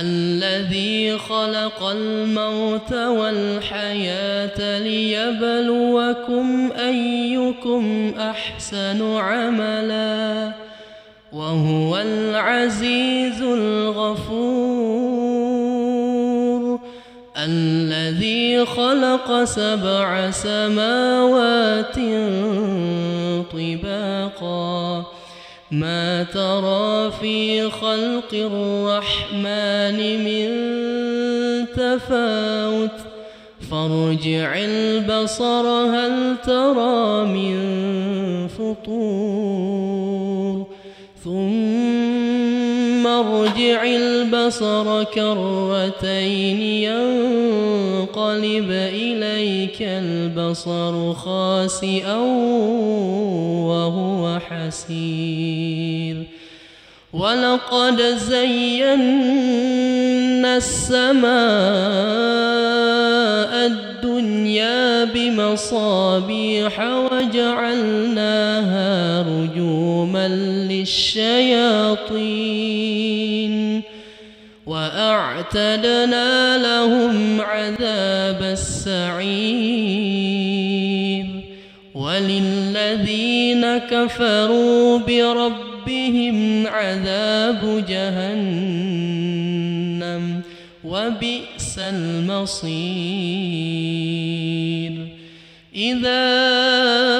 الذي خلق الموت والحياة ليبلوكم أيكم أحسن عملا وهو العزيز الغفور الذي خلق سبع سماوات طباقا ما ترى في خلق الرحمن من تفاوت. فارجع البصر هل ترى من فطور؟ ثم ارجع البصر كرتين ينقلب إليك البصر خاسئا وهو حسير. ولقد زينا السماء الدنيا بمصابيح وجعلناها للشياطين وأعتدنا لهم عذاب السعير وللذين كفروا بربهم عذاب جهنم وبئس المصير إذا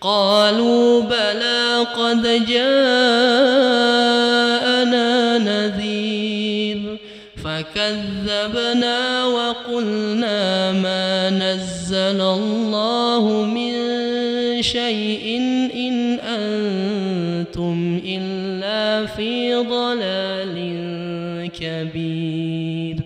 قالوا بلى قد جاءنا نذير فكذبنا وقلنا ما نزل الله من شيء إن أنتم إلا في ضلال كبير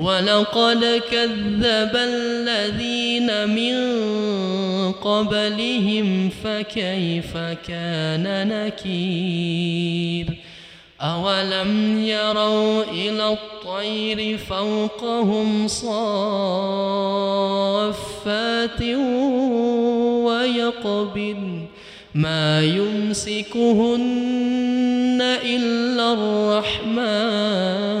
ولقد كذب الذين من قبلهم فكيف كان نكير أولم يروا إلى الطير فوقهم صافات ويقبل ما يمسكهن إلا الرحمن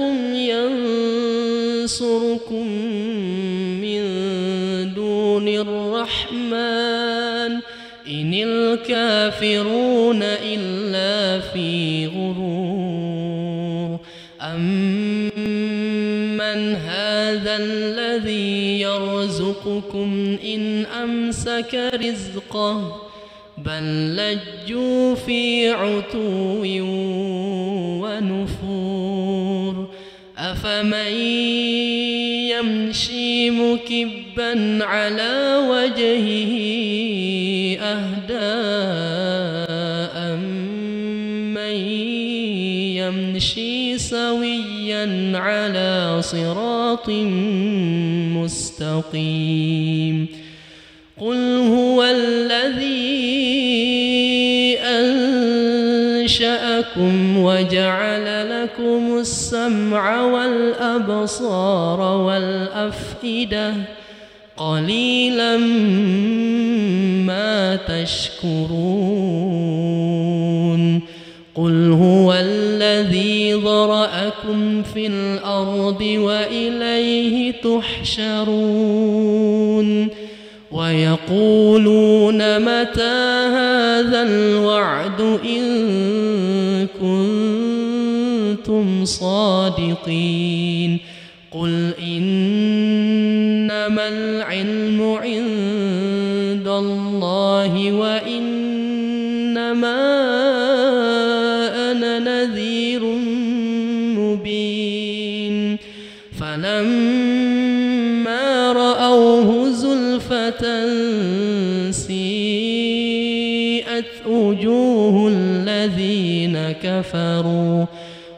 لكم ينصركم من دون الرحمن إن الكافرون إلا في غرور. أمن هذا الذي يرزقكم إن أمسك رزقه بل لجوا في عتو ونفور. أفمن يمشي مكبا على وجهه أهداء من يمشي سويا على صراط مستقيم قل هو الذي أنشأكم وجعل لكم السمع والأبصار والأفئدة. قليلا ما تشكرون. قل هو الذي ضرأكم في الأرض وإليه تحشرون. ويقولون متى هذا الوعد إن صادقين. قل إنما العلم عند الله وإنما أنا نذير مبين. فلما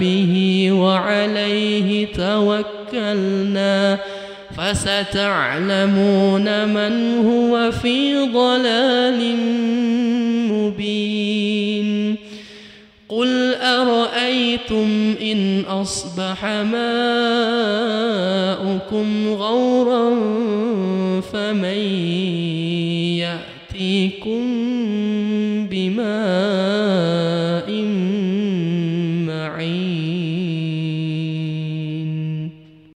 به وعليه توكلنا فستعلمون من هو في ضلال مبين. قل أرأيتم إن أصبح ماؤكم غورا فمن يأتيكم بماء